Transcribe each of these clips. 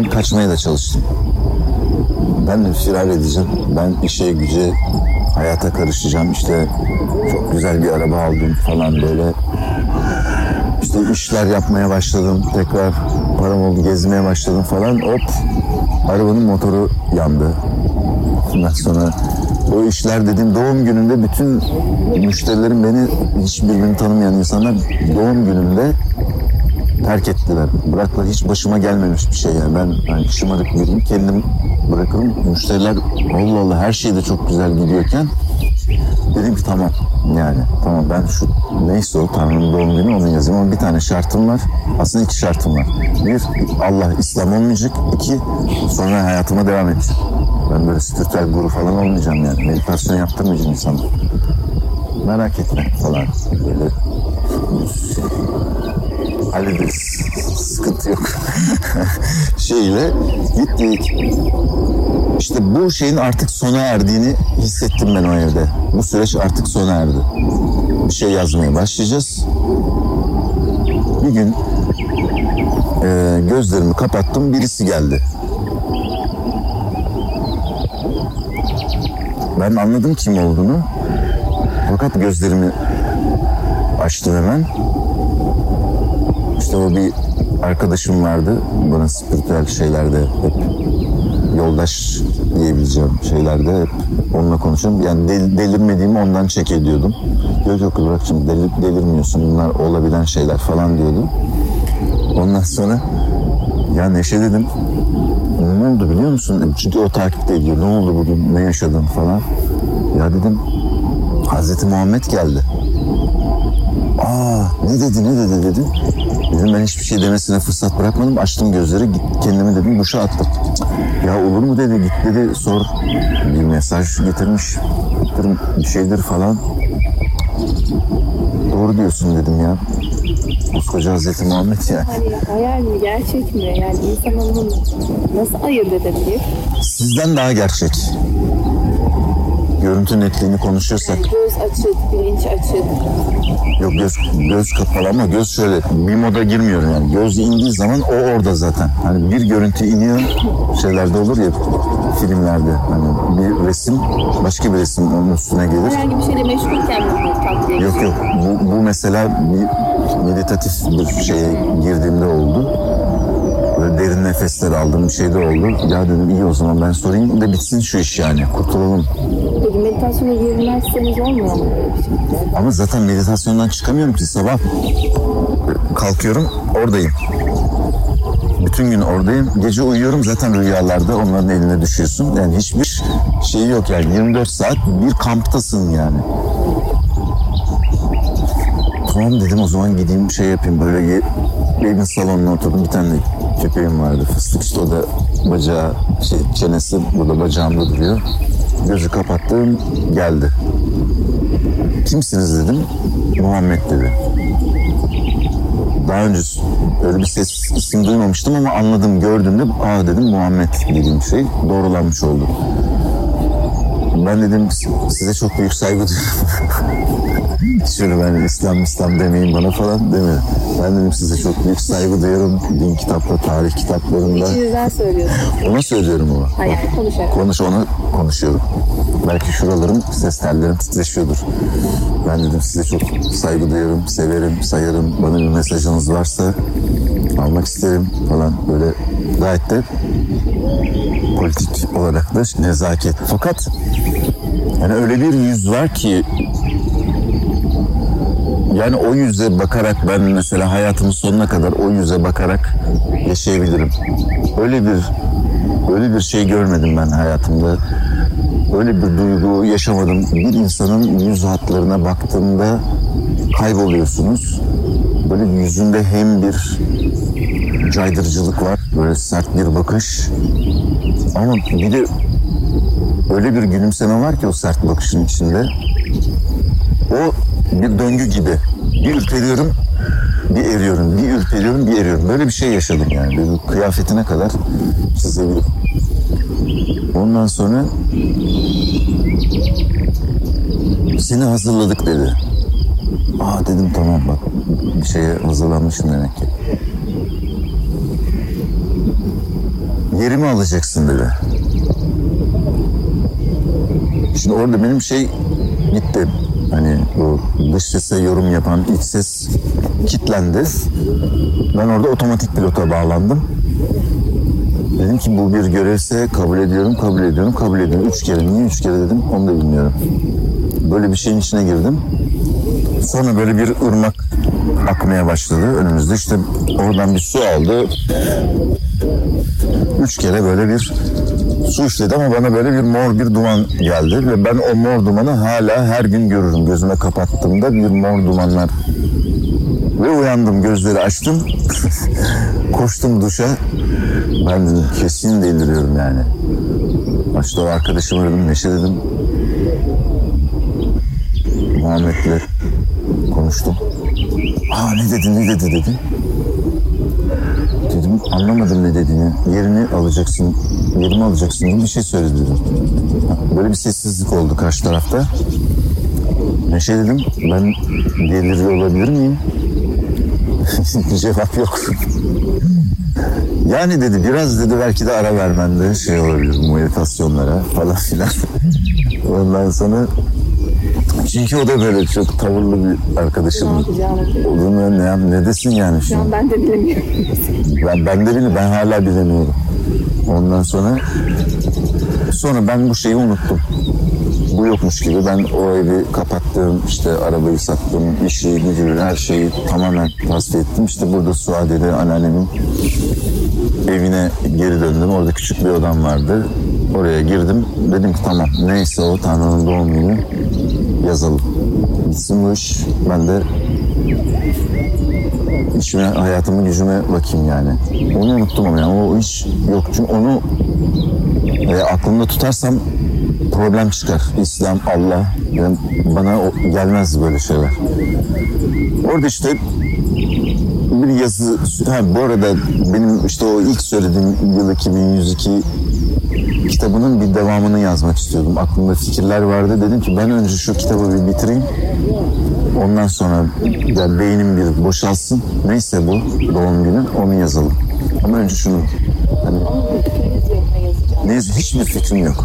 Ben kaçmaya da çalıştım. Ben de firar edeceğim. Ben işe güce hayata karışacağım. İşte çok güzel bir araba aldım falan böyle. İşte işler yapmaya başladım. Tekrar param oldu gezmeye başladım falan. Hop arabanın motoru yandı. Ondan sonra o işler dediğim doğum gününde bütün müşterilerim beni hiç tanımayan insanlar doğum gününde terk ettiler. Bıraktılar hiç başıma gelmemiş bir şey yani. Ben hani şımarık biriyim kendim bırakırım. Müşteriler Allah Allah her şey de çok güzel gidiyorken dedim ki tamam yani tamam ben şu neyse o Tanrı'nın doğum günü onu yazayım ama bir tane şartım var. Aslında iki şartım var. Bir Allah İslam olmayacak. iki sonra hayatıma devam edeceğim. Ben böyle spiritüel guru falan olmayacağım yani. Meditasyon yaptırmayacağım insana. Merak etme falan. Böyle şey, hallederiz. Sıkıntı yok. Şeyle gittik. İşte bu şeyin artık sona erdiğini hissettim ben o evde. Bu süreç artık sona erdi. Bir şey yazmaya başlayacağız. Bir gün e, gözlerimi kapattım birisi geldi. Ben anladım kim olduğunu. Fakat gözlerimi açtım hemen. O bir arkadaşım vardı. Bana spiritüel şeylerde hep yoldaş diyebileceğim şeylerde hep onunla konuşuyorum. Yani del, delirmediğimi ondan çek ediyordum. Yok yok Burak'cığım delir, delirmiyorsun bunlar olabilen şeyler falan diyordu. Ondan sonra ya Neşe dedim ne oldu biliyor musun? Çünkü o takipte ediyor. Ne oldu bugün? Ne yaşadın falan. Ya dedim Hazreti Muhammed geldi. Aa ne dedi ne dedi dedi. Dedim ben hiçbir şey demesine fırsat bırakmadım. Açtım gözleri kendimi dedim duşa attım. Ya olur mu dedi git dedi sor. Bir mesaj getirmiş. Bir şeydir falan. Doğru diyorsun dedim ya. Koskoca Hazreti Muhammed ya. Hani hayal mi gerçek mi? Yani insan onu nasıl ayırt edebilir? Sizden daha gerçek. Görüntü netliğini konuşuyorsak. Göz açık, bilinç açık. Yok göz, göz kapalı ama göz şöyle bir moda girmiyorum yani. Göz indiği zaman o orada zaten. Hani bir görüntü iniyor şeylerde olur ya filmlerde. Hani bir resim başka bir resim onun üstüne gelir. Herhangi bir şeyle meşgulken mi Yok yok bu, bu mesela bir meditatif bir şeye girdiğimde oldu. Böyle derin nefesler aldığım bir şeyde oldu. Ya dedim iyi o zaman ben sorayım da bitsin şu iş yani kurtulalım. Peki meditasyona girmezseniz olmuyor mu şey? Ama zaten meditasyondan çıkamıyorum ki sabah kalkıyorum oradayım. Bütün gün oradayım. Gece uyuyorum zaten rüyalarda onların eline düşüyorsun. Yani hiçbir şey yok yani 24 saat bir kamptasın yani. Tamam dedim o zaman gideyim şey yapayım böyle evin salonuna oturdum bir tane köpeğim vardı fıstık işte o da bacağı şey, çenesi burada bacağımda duruyor. Gözü kapattım geldi. Kimsiniz dedim. Muhammed dedi. Daha önce öyle bir ses isim duymamıştım ama anladım gördüğümde aa dedim Muhammed dediğim şey doğrulanmış oldu. Ben dedim size çok büyük saygı duyuyorum. Şöyle ben İslam İslam demeyin bana falan deme. Ben dedim size çok büyük saygı duyuyorum. Din kitapta, tarih kitaplarında. İçinizden söylüyorsunuz. Ona söylüyorum ama. Hayır, konuşarak. Konuş ona konuşuyorum. Belki şuralarım ses tellerim titreşiyordur. Ben dedim size çok saygı duyuyorum, severim, sayarım. Bana bir mesajınız varsa almak isterim falan böyle gayet de politik olarak da nezaket. Fakat yani öyle bir yüz var ki yani o yüze bakarak ben mesela hayatımın sonuna kadar o yüze bakarak yaşayabilirim. Öyle bir öyle bir şey görmedim ben hayatımda. Öyle bir duygu yaşamadım. Bir insanın yüz hatlarına baktığımda kayboluyorsunuz. Böyle yüzünde hem bir caydırıcılık var. Böyle sert bir bakış. Ama bir de öyle bir gülümseme var ki o sert bakışın içinde. O bir döngü gibi. Bir ürperiyorum, bir eriyorum, bir ürperiyorum, bir eriyorum. Böyle bir şey yaşadım yani. Böyle kıyafetine kadar çizebilirim. Ondan sonra seni hazırladık dedi. Aa dedim tamam bak bir şeye hazırlanmışım demek ki. yerimi alacaksın dedi. Şimdi orada benim şey gitti. Hani o dış sese yorum yapan iç ses kitlendi. Ben orada otomatik pilota bağlandım. Dedim ki bu bir görevse kabul ediyorum, kabul ediyorum, kabul ediyorum. Üç kere. Niye üç kere dedim onu da bilmiyorum. Böyle bir şeyin içine girdim. Sonra böyle bir ırmak akmaya başladı önümüzde. İşte oradan bir su aldı. Üç kere böyle bir su işledi ama bana böyle bir mor bir duman geldi. Ve ben o mor dumanı hala her gün görürüm. Gözüme kapattığımda bir mor dumanlar. Ve uyandım, gözleri açtım. Koştum duşa. Ben dedim kesin deliriyorum yani. Başta o arkadaşımı aradım, Neşe dedim. Muhammed'le konuştum. Aa ne dedi ne dedi dedi. Dedim anlamadım ne dediğini. Yerini alacaksın, yerimi alacaksın gibi bir şey söyledi dedim. Böyle bir sessizlik oldu karşı tarafta. Neşe dedim ben deliriyor olabilir miyim? Cevap yok. Yani dedi biraz dedi belki de ara vermende şey olabilir meditasyonlara falan filan. Ondan sonra çünkü o da böyle çok tavırlı bir arkadaşım. Ne Olur ne, yap- ne desin yani Şu şimdi? an ben de bilemiyorum. Ben, ben de bile ben hala bilemiyorum. Ondan sonra sonra ben bu şeyi unuttum. Bu yokmuş gibi ben o evi kapattım, işte arabayı sattım, işi, gücü, her şeyi tamamen tasfiye ettim. İşte burada Suadiye'de anneannemin evine geri döndüm. Orada küçük bir odam vardı. Oraya girdim. Dedim ki tamam neyse o Tanrı'nın doğum günü yazalım. Bitsin bu. Ben de işime, hayatıma, gücüme bakayım yani. Onu unuttum ama yani o iş yok. Çünkü onu e, aklımda tutarsam problem çıkar. İslam, Allah. Yani bana o, gelmez böyle şeyler. Orada işte bir yazı... Ha, bu arada benim işte o ilk söylediğim yıl 2102 kitabının bir devamını yazmak istiyordum. Aklımda fikirler vardı. Dedim ki ben önce şu kitabı bir bitireyim. Ondan sonra yani beynim bir boşalsın. Neyse bu doğum günü onu yazalım. Ama önce şunu hani ne hiçbir fikrim yok.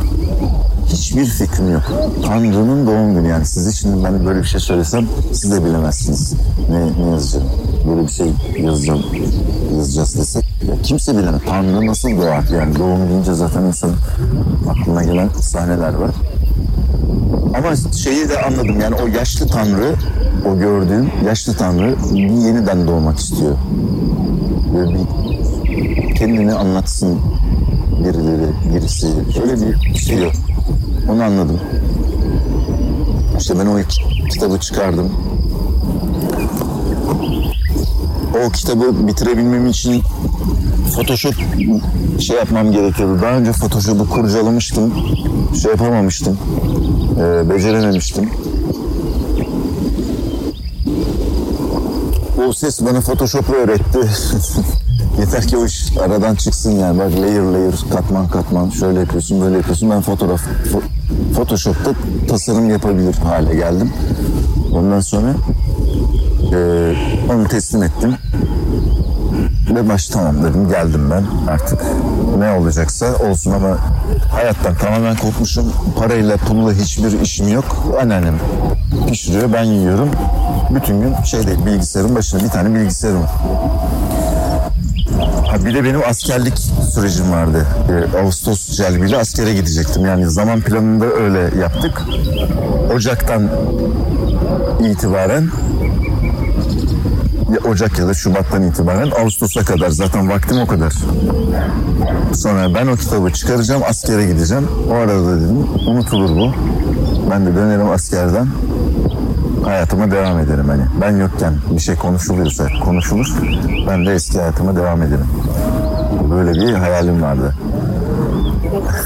Hiçbir fikrim yok. Tanrı'nın doğum günü yani siz için ben böyle bir şey söylesem siz de bilemezsiniz. Ne, ne yazacağım? Böyle bir şey yazacağım, yazacağız desek. Ya kimse bilemez. Tanrı nasıl doğar? Yani doğum deyince zaten insanın aklına gelen sahneler var. Ama şeyi de anladım yani o yaşlı tanrı, o gördüğüm yaşlı tanrı bir yeniden doğmak istiyor. Böyle bir kendini anlatsın birileri, birisi. Öyle bir şey yok. Onu anladım. İşte ben o kitabı çıkardım. O kitabı bitirebilmem için Photoshop şey yapmam gerekiyordu. Daha önce Photoshop'u kurcalamıştım. Şey yapamamıştım. Ee, becerememiştim. O ses bana Photoshop'u öğretti. Yeter ki o iş aradan çıksın yani. Bak layer layer, katman katman. Şöyle yapıyorsun, böyle yapıyorsun. Ben fotoğraf, fo- Photoshop'ta tasarım yapabilir hale geldim. Ondan sonra eee, onu teslim ettim. Ve baş tamam dedim geldim ben artık ne olacaksa olsun ama hayattan tamamen kopmuşum. Parayla pulla hiçbir işim yok. Anneannem pişiriyor ben yiyorum. Bütün gün şey değil bilgisayarın başında bir tane bilgisayarım var. Ha bir de benim askerlik sürecim vardı. Ee, Ağustos celbiyle askere gidecektim. Yani zaman planında öyle yaptık. Ocaktan itibaren Ocak ya da Şubat'tan itibaren Ağustos'a kadar zaten vaktim o kadar. Sonra ben o kitabı çıkaracağım, askere gideceğim. O arada da dedim unutulur bu. Ben de dönerim askerden. Hayatıma devam ederim hani. Ben yokken bir şey konuşuluyorsa konuşulur. Ben de eski hayatıma devam ederim. Böyle bir hayalim vardı.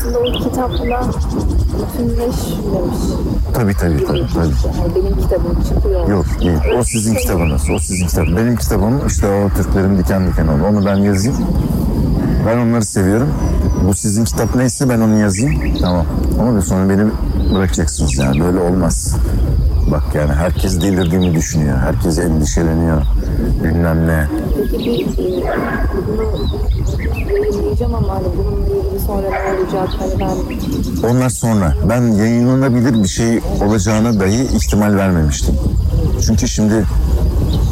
Aslında o kitapla bütünleş demiş. Tabii tabii tabii. tabii. Yani benim kitabım çıkıyor. Yok değil. O sizin kitabınız. O sizin kitabınız. Benim kitabım işte o Türklerin diken diken oldu. Onu ben yazayım. Ben onları seviyorum. Bu sizin kitap neyse ben onu yazayım. Tamam. Ama sonra beni bırakacaksınız yani. Böyle olmaz. Bak yani herkes delirdiğimi düşünüyor. Herkes endişeleniyor. Bilmem ne. Hani? Hani Onlar sonra. Ben yayınlanabilir bir şey olacağına dahi ihtimal vermemiştim. Çünkü şimdi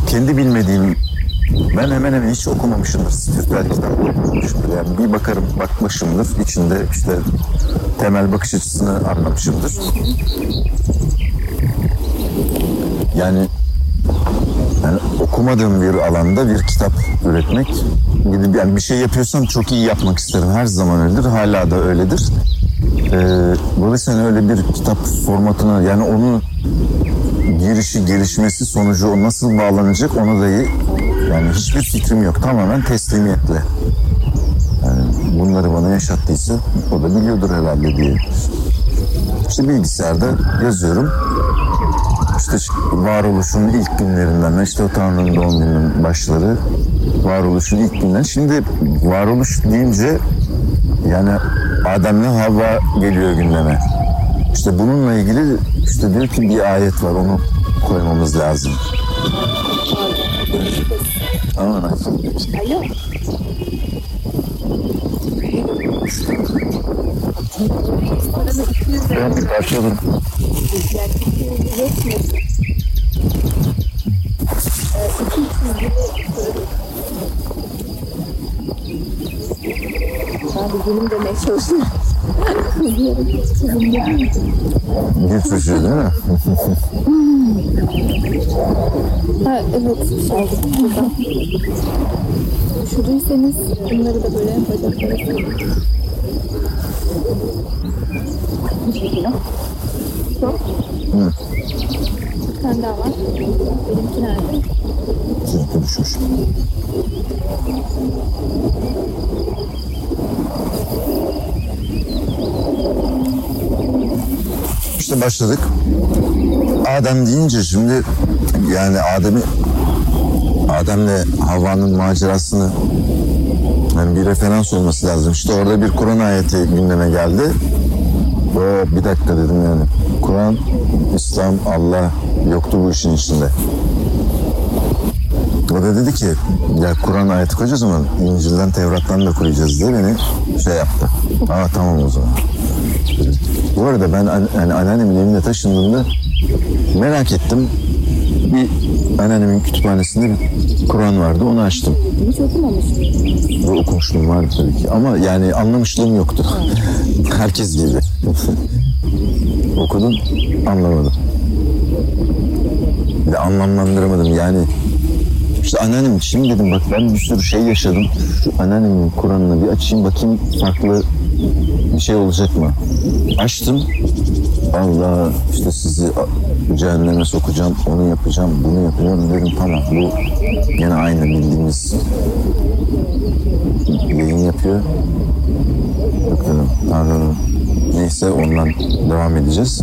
kendi bilmediğim ben hemen hemen hiç okumamışımdır. Spiritüel kitap okumamışımdır. Yani bir bakarım bakmışımdır. İçinde işte temel bakış açısını anlamışımdır. Yani yani okumadığım bir alanda bir kitap üretmek gidip yani bir şey yapıyorsam çok iyi yapmak isterim. Her zaman öyledir. Hala da öyledir. Ee, dolayısıyla öyle bir kitap formatına yani onu girişi gelişmesi sonucu o nasıl bağlanacak ona dahi yani hiçbir fikrim yok. Tamamen teslimiyetle. Yani bunları bana yaşattıysa o da biliyordur herhalde diye. İşte bilgisayarda yazıyorum. İşte varoluşun ilk günlerinden, işte o Tanrı'nın doğum gününün başları, varoluşun ilk günden. Şimdi varoluş deyince yani Adem'le Havva geliyor gündeme. İşte bununla ilgili işte diyor ki bir ayet var onu koymamız lazım. Alo. Arada 200 lira Ben bir Ben de benim demeye çalışıyorum. Bir çocuğu değil mi? Ha evet. Üşüdüyseniz bunları da böyle bacaklara sarın. Çok. Bir tane daha var. Benimki nerede? Çocuk düşmüş. İşte başladık. Adem deyince şimdi yani Adem'i Adem'le Havva'nın macerasını yani bir referans olması lazım. İşte orada bir Kur'an ayeti gündeme geldi. O bir dakika dedim yani. Kur'an, İslam, Allah yoktu bu işin içinde. O da dedi ki ya Kur'an ayeti koyacağız ama İncil'den Tevrat'tan da koyacağız diye beni şey yaptı. Aa tamam o zaman. Bu arada ben an- yani anneannemin evine taşındığımda merak ettim. Bir anneannemin kütüphanesinde bir Kur'an vardı onu açtım. Hiç okumamış? Ve okumuşluğum vardı tabii ki ama yani anlamışlığım yoktu. Herkes gibi. Okudum anlamadım. Bir de anlamlandıramadım yani. İşte anneannem şimdi dedim bak ben bir sürü şey yaşadım. Şu anneannemin Kur'an'ını bir açayım bakayım farklı bir şey olacak mı? Açtım. Allah işte sizi cehenneme sokacağım, onu yapacağım, bunu yapacağım dedim tamam bu yine aynı bildiğimiz yayın yapıyor. Bakalım Tanrı'nın neyse ondan devam edeceğiz.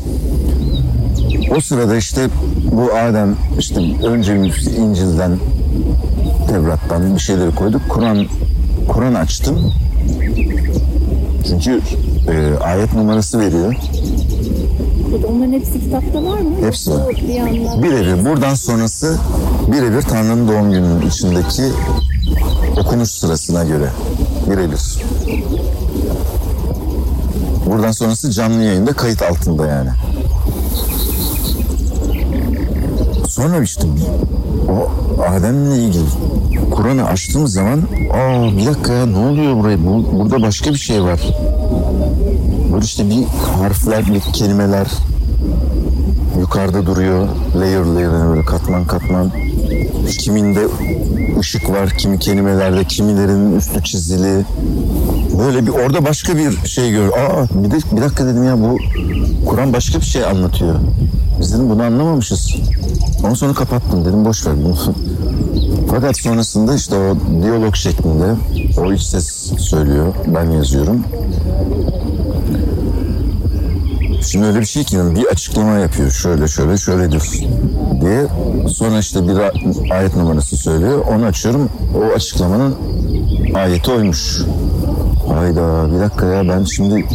O sırada işte bu Adem işte önce İncil'den Tevrat'tan bir şeyleri koyduk. Kur'an Kur'an açtım. Çünkü e, ayet numarası veriyor. Peki onların hepsi kitapta var mı? Hepsi. Bir Birebir buradan sonrası birebir Tanrı'nın doğum gününün içindeki okunuş sırasına göre birebir. Buradan sonrası canlı yayında kayıt altında yani. Sonra işte o Adem'le ilgili Kur'an'ı açtığımız zaman aa bir dakika ya ne oluyor buraya? Bu, burada başka bir şey var. İşte bir harfler, bir kelimeler yukarıda duruyor. Layer layer yani böyle katman katman. Kiminde ışık var, kimi kelimelerde, kimilerinin üstü çizili. Böyle bir orada başka bir şey gör. Aa bir, de, bir dakika dedim ya bu Kur'an başka bir şey anlatıyor. Biz dedim bunu anlamamışız. Ondan sonra kapattım dedim boş ver bunu. Fakat sonrasında işte o diyalog şeklinde o iç ses söylüyor. Ben yazıyorum. Şimdi öyle bir şey ki bir açıklama yapıyor. Şöyle şöyle şöyledir diye. Sonra işte bir ayet numarası söylüyor. Onu açıyorum. O açıklamanın ayeti oymuş. Hayda bir dakika ya ben şimdi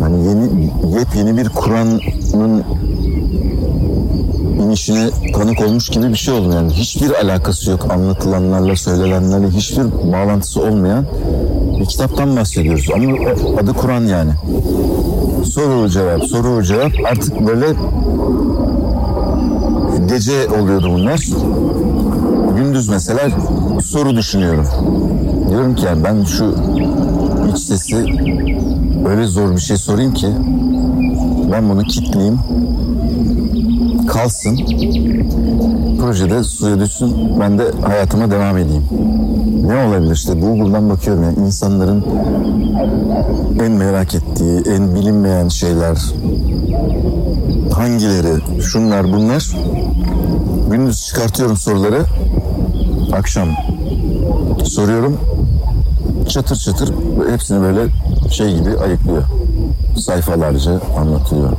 hani yeni yepyeni bir Kur'an'ın işine tanık olmuş gibi bir şey oldum yani. Hiçbir alakası yok anlatılanlarla, söylenenlerle hiçbir bağlantısı olmayan bir kitaptan bahsediyoruz. Ama adı Kur'an yani. Soru cevap, soru cevap artık böyle gece oluyordu bunlar. Gündüz mesela soru düşünüyorum. Diyorum ki yani ben şu iç sesi öyle zor bir şey sorayım ki ben bunu kitleyeyim kalsın projede suya düşsün ben de hayatıma devam edeyim. Ne olabilir işte Google'dan bakıyorum yani insanların en merak ettiği, en bilinmeyen şeyler hangileri, şunlar bunlar. Gündüz çıkartıyorum soruları. Akşam soruyorum. Çatır çatır hepsini böyle şey gibi ayıklıyor. Sayfalarca anlatıyor.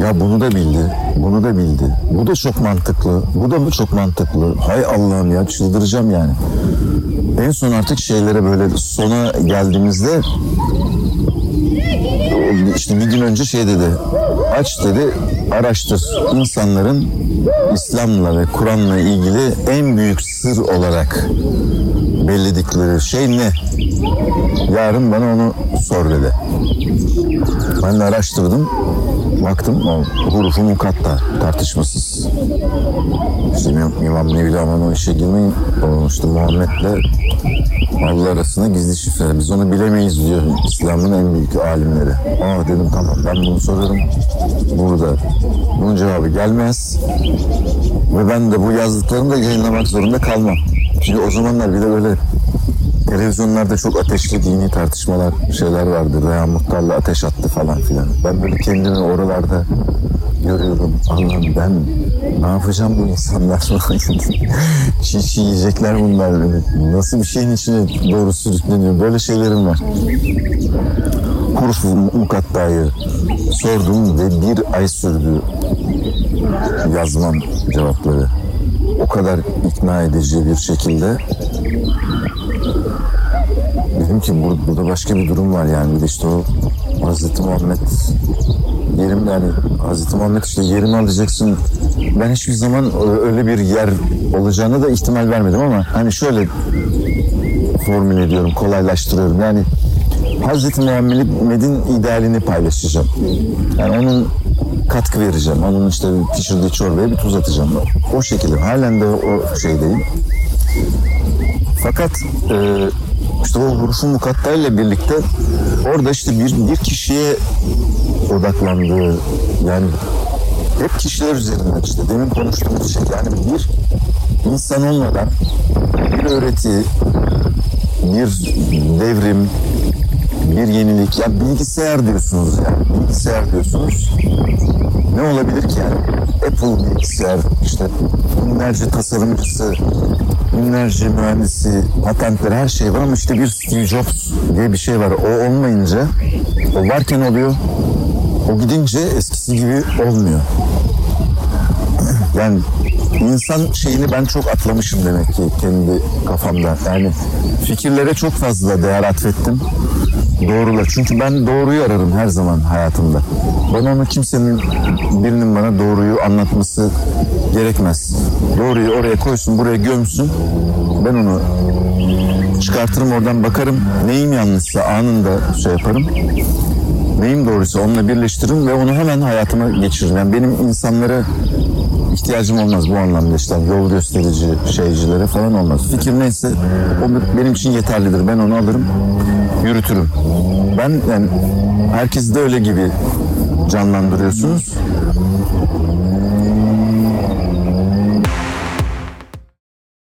Ya bunu da bildi, bunu da bildi. Bu da çok mantıklı, bu da mı çok mantıklı? Hay Allah'ım ya çıldıracağım yani. En son artık şeylere böyle sona geldiğimizde işte bir gün önce şey dedi. Aç dedi, araştır. İnsanların İslam'la ve Kur'an'la ilgili en büyük sır olarak belirledikleri şey ne? Yarın bana onu sor dedi. Ben de araştırdım. Baktım o hurufu mukatta tartışmasız. İşte İmam, Nevi aman o işe girmeyin. O işte Muhammed'le Allah arasında gizli şifre. Biz onu bilemeyiz diyor İslam'ın en büyük alimleri. Aa dedim tamam ben bunu sorarım. Burada bunun cevabı gelmez. Ve ben de bu yazdıklarımı da yayınlamak zorunda kalmam. Çünkü o zamanlar bir de böyle televizyonlarda çok ateşli dini tartışmalar şeyler vardı. Reyhan Muhtar'la ateş attı falan filan. Ben böyle kendimi oralarda görüyorum. Allah'ım ben ne yapacağım bu insanlar? çiğ çiğ yiyecekler bunlar. Nasıl bir şeyin içine doğru sürükleniyor? Böyle şeylerim var. Huruf mukattayı sordum ve bir ay sürdü yazmam cevapları. O kadar ikna edici bir şekilde Dedim ki burada, burada başka bir durum var yani. Bir de işte o Hazreti Muhammed yerim yani Hazreti Muhammed işte yerimi alacaksın. Ben hiçbir zaman öyle bir yer olacağına da ihtimal vermedim ama hani şöyle formül ediyorum, kolaylaştırıyorum. Yani Hazreti Muhammed'in idealini paylaşacağım. Yani onun katkı vereceğim. Onun işte pişirdiği çorbaya bir tuz atacağım. O şekilde. Halen de o şeydeyim. Fakat e, işte o hurufun mukattayla birlikte orada işte bir, bir kişiye odaklandığı yani hep kişiler üzerinden işte demin konuştuğumuz şey yani bir insan olmadan bir öğreti, bir devrim, bir yenilik. Ya bilgisayar diyorsunuz yani. Bilgisayar diyorsunuz. Ne olabilir ki yani? Apple bilgisayar işte binlerce tasarımcısı, binlerce mühendisi, patentleri her şey var ama işte bir Steve Jobs diye bir şey var. O olmayınca, o varken oluyor. O gidince eskisi gibi olmuyor. Yani insan şeyini ben çok atlamışım demek ki kendi kafamda. Yani fikirlere çok fazla değer atfettim. Doğrular. Çünkü ben doğruyu ararım her zaman hayatımda. Bana onu kimsenin birinin bana doğruyu anlatması gerekmez. Doğruyu oraya koysun, buraya gömsün. Ben onu çıkartırım oradan bakarım. Neyim yanlışsa anında şey yaparım. Neyim doğruysa onunla birleştiririm ve onu hemen hayatıma geçiririm. Yani benim insanlara ihtiyacım olmaz bu anlamda işte yol gösterici şeycilere falan olmaz. Fikir neyse o benim için yeterlidir. Ben onu alırım, yürütürüm. Ben yani herkes de öyle gibi canlandırıyorsunuz.